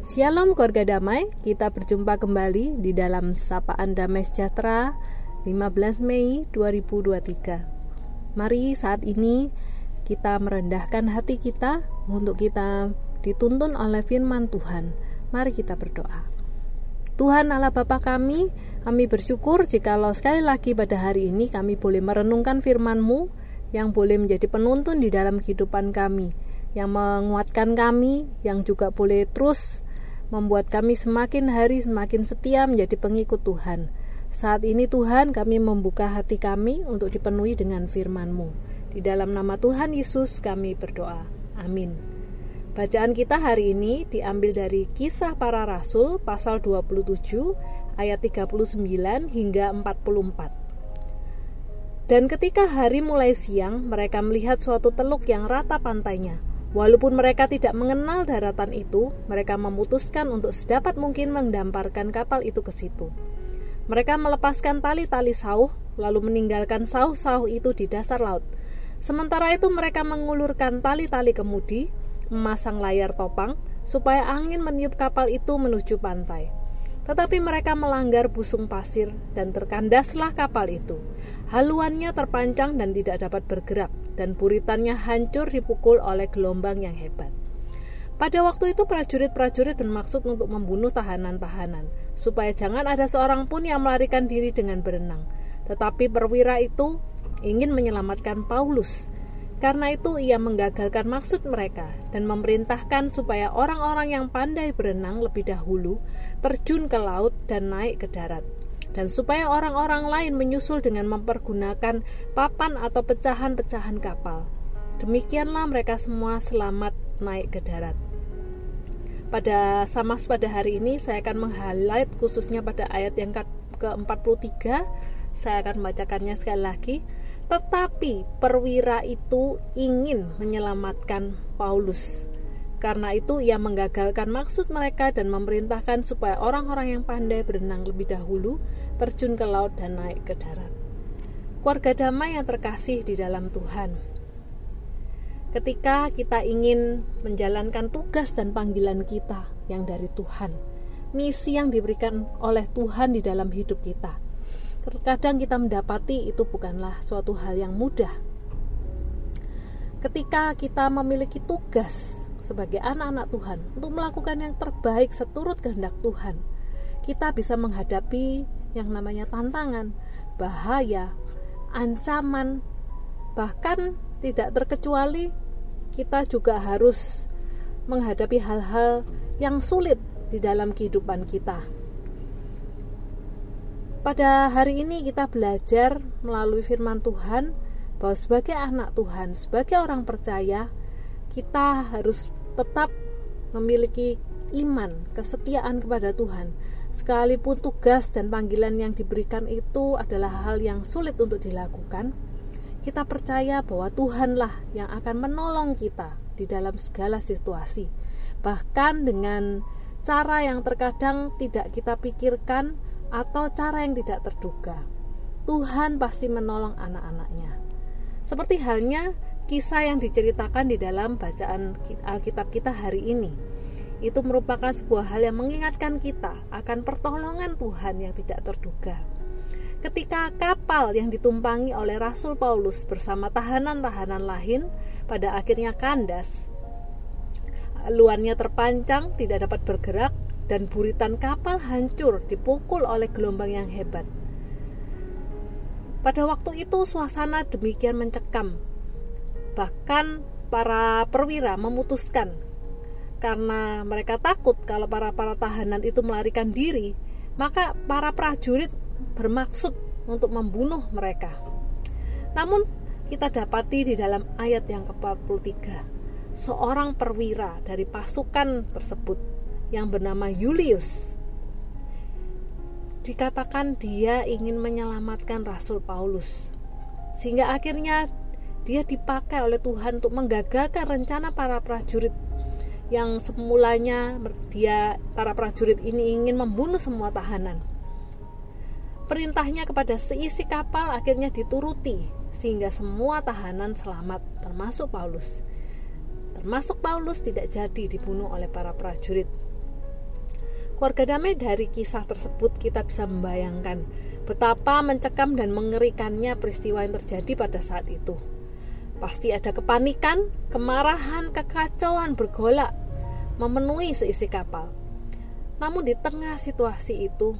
Shalom keluarga damai, kita berjumpa kembali di dalam Sapaan Damai Sejahtera 15 Mei 2023 Mari saat ini kita merendahkan hati kita untuk kita dituntun oleh firman Tuhan. Mari kita berdoa. Tuhan Allah Bapa kami, kami bersyukur jikalau sekali lagi pada hari ini kami boleh merenungkan firman-Mu yang boleh menjadi penuntun di dalam kehidupan kami, yang menguatkan kami, yang juga boleh terus membuat kami semakin hari semakin setia menjadi pengikut Tuhan. Saat ini Tuhan kami membuka hati kami untuk dipenuhi dengan firman-Mu. Di dalam nama Tuhan Yesus kami berdoa. Amin. Bacaan kita hari ini diambil dari Kisah Para Rasul pasal 27 ayat 39 hingga 44. Dan ketika hari mulai siang, mereka melihat suatu teluk yang rata pantainya Walaupun mereka tidak mengenal daratan itu, mereka memutuskan untuk sedapat mungkin mendamparkan kapal itu ke situ. Mereka melepaskan tali-tali sauh, lalu meninggalkan sauh-sauh itu di dasar laut. Sementara itu mereka mengulurkan tali-tali kemudi, memasang layar topang, supaya angin meniup kapal itu menuju pantai. Tetapi mereka melanggar busung pasir dan terkandaslah kapal itu. Haluannya terpancang dan tidak dapat bergerak, dan buritannya hancur dipukul oleh gelombang yang hebat. Pada waktu itu prajurit-prajurit bermaksud untuk membunuh tahanan-tahanan, supaya jangan ada seorang pun yang melarikan diri dengan berenang. Tetapi perwira itu ingin menyelamatkan Paulus. Karena itu ia menggagalkan maksud mereka dan memerintahkan supaya orang-orang yang pandai berenang lebih dahulu terjun ke laut dan naik ke darat dan supaya orang-orang lain menyusul dengan mempergunakan papan atau pecahan-pecahan kapal. Demikianlah mereka semua selamat naik ke darat. Pada sama pada hari ini saya akan meng-highlight khususnya pada ayat yang ke-43. Saya akan membacakannya sekali lagi. Tetapi perwira itu ingin menyelamatkan Paulus karena itu ia menggagalkan maksud mereka dan memerintahkan supaya orang-orang yang pandai berenang lebih dahulu terjun ke laut dan naik ke darat. Keluarga damai yang terkasih di dalam Tuhan. Ketika kita ingin menjalankan tugas dan panggilan kita yang dari Tuhan, misi yang diberikan oleh Tuhan di dalam hidup kita. Terkadang kita mendapati itu bukanlah suatu hal yang mudah. Ketika kita memiliki tugas sebagai anak-anak Tuhan untuk melakukan yang terbaik seturut kehendak Tuhan, kita bisa menghadapi yang namanya tantangan, bahaya, ancaman, bahkan tidak terkecuali kita juga harus menghadapi hal-hal yang sulit di dalam kehidupan kita. Pada hari ini kita belajar melalui firman Tuhan bahwa sebagai anak Tuhan, sebagai orang percaya, kita harus tetap memiliki iman, kesetiaan kepada Tuhan. Sekalipun tugas dan panggilan yang diberikan itu adalah hal yang sulit untuk dilakukan, kita percaya bahwa Tuhanlah yang akan menolong kita di dalam segala situasi. Bahkan dengan cara yang terkadang tidak kita pikirkan atau cara yang tidak terduga. Tuhan pasti menolong anak-anaknya. Seperti halnya kisah yang diceritakan di dalam bacaan Alkitab kita hari ini. Itu merupakan sebuah hal yang mengingatkan kita akan pertolongan Tuhan yang tidak terduga. Ketika kapal yang ditumpangi oleh Rasul Paulus bersama tahanan-tahanan lain pada akhirnya kandas, luarnya terpancang, tidak dapat bergerak, dan buritan kapal hancur dipukul oleh gelombang yang hebat. Pada waktu itu suasana demikian mencekam Bahkan para perwira memutuskan karena mereka takut kalau para para tahanan itu melarikan diri, maka para prajurit bermaksud untuk membunuh mereka. Namun kita dapati di dalam ayat yang ke-43, seorang perwira dari pasukan tersebut yang bernama Julius dikatakan dia ingin menyelamatkan Rasul Paulus. Sehingga akhirnya dia dipakai oleh Tuhan untuk menggagalkan rencana para prajurit yang semulanya dia para prajurit ini ingin membunuh semua tahanan. Perintahnya kepada seisi kapal akhirnya dituruti sehingga semua tahanan selamat termasuk Paulus. Termasuk Paulus tidak jadi dibunuh oleh para prajurit. Keluarga damai dari kisah tersebut kita bisa membayangkan betapa mencekam dan mengerikannya peristiwa yang terjadi pada saat itu. Pasti ada kepanikan, kemarahan, kekacauan bergolak memenuhi seisi kapal. Namun di tengah situasi itu,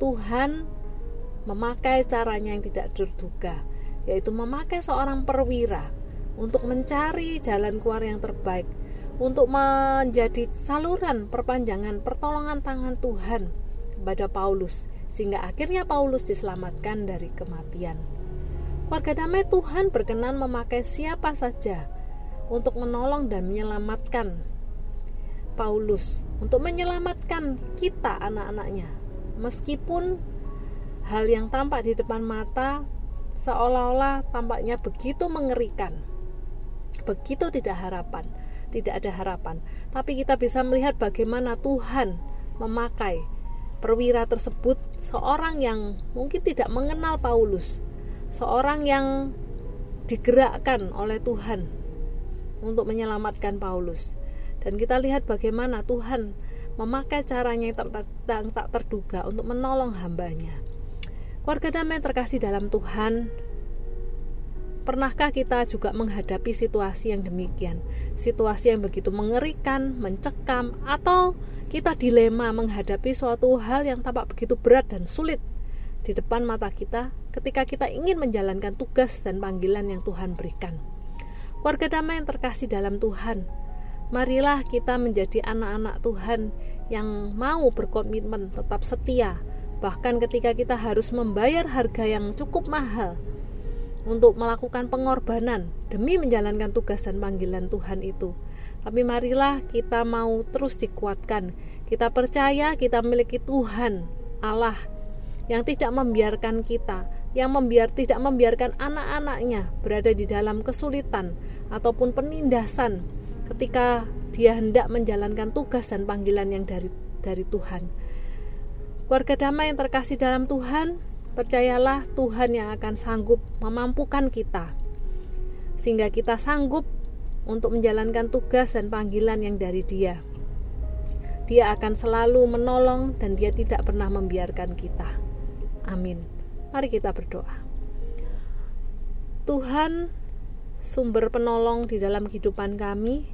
Tuhan memakai caranya yang tidak terduga, yaitu memakai seorang perwira untuk mencari jalan keluar yang terbaik, untuk menjadi saluran perpanjangan pertolongan tangan Tuhan kepada Paulus, sehingga akhirnya Paulus diselamatkan dari kematian. Warga damai Tuhan berkenan memakai siapa saja untuk menolong dan menyelamatkan Paulus, untuk menyelamatkan kita anak-anaknya. Meskipun hal yang tampak di depan mata seolah-olah tampaknya begitu mengerikan. Begitu tidak harapan, tidak ada harapan. Tapi kita bisa melihat bagaimana Tuhan memakai perwira tersebut seorang yang mungkin tidak mengenal Paulus seorang yang digerakkan oleh Tuhan untuk menyelamatkan Paulus. Dan kita lihat bagaimana Tuhan memakai caranya yang tak, terduga untuk menolong hambanya. Keluarga damai terkasih dalam Tuhan, pernahkah kita juga menghadapi situasi yang demikian? Situasi yang begitu mengerikan, mencekam, atau kita dilema menghadapi suatu hal yang tampak begitu berat dan sulit di depan mata kita ketika kita ingin menjalankan tugas dan panggilan yang Tuhan berikan. Keluarga damai yang terkasih dalam Tuhan, marilah kita menjadi anak-anak Tuhan yang mau berkomitmen tetap setia, bahkan ketika kita harus membayar harga yang cukup mahal untuk melakukan pengorbanan demi menjalankan tugas dan panggilan Tuhan itu. Tapi marilah kita mau terus dikuatkan. Kita percaya kita memiliki Tuhan, Allah yang tidak membiarkan kita, yang membiar tidak membiarkan anak-anaknya berada di dalam kesulitan ataupun penindasan ketika dia hendak menjalankan tugas dan panggilan yang dari dari Tuhan. Keluarga damai yang terkasih dalam Tuhan, percayalah Tuhan yang akan sanggup memampukan kita sehingga kita sanggup untuk menjalankan tugas dan panggilan yang dari Dia. Dia akan selalu menolong dan Dia tidak pernah membiarkan kita. Amin. Mari kita berdoa. Tuhan, sumber penolong di dalam kehidupan kami,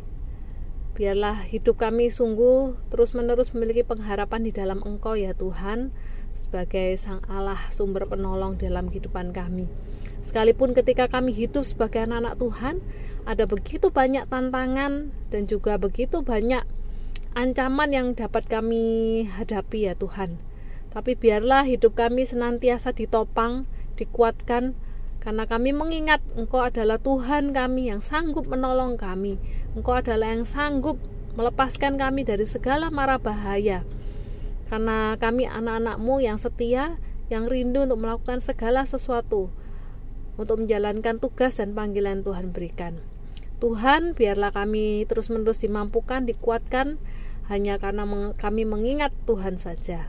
biarlah hidup kami sungguh terus-menerus memiliki pengharapan di dalam Engkau ya Tuhan, sebagai Sang Allah sumber penolong dalam kehidupan kami. Sekalipun ketika kami hidup sebagai anak-anak Tuhan, ada begitu banyak tantangan dan juga begitu banyak ancaman yang dapat kami hadapi ya Tuhan. Tapi biarlah hidup kami senantiasa ditopang, dikuatkan, karena kami mengingat Engkau adalah Tuhan kami yang sanggup menolong kami. Engkau adalah yang sanggup melepaskan kami dari segala mara bahaya. Karena kami anak-anakmu yang setia, yang rindu untuk melakukan segala sesuatu, untuk menjalankan tugas dan panggilan Tuhan berikan. Tuhan, biarlah kami terus-menerus dimampukan, dikuatkan, hanya karena kami mengingat Tuhan saja.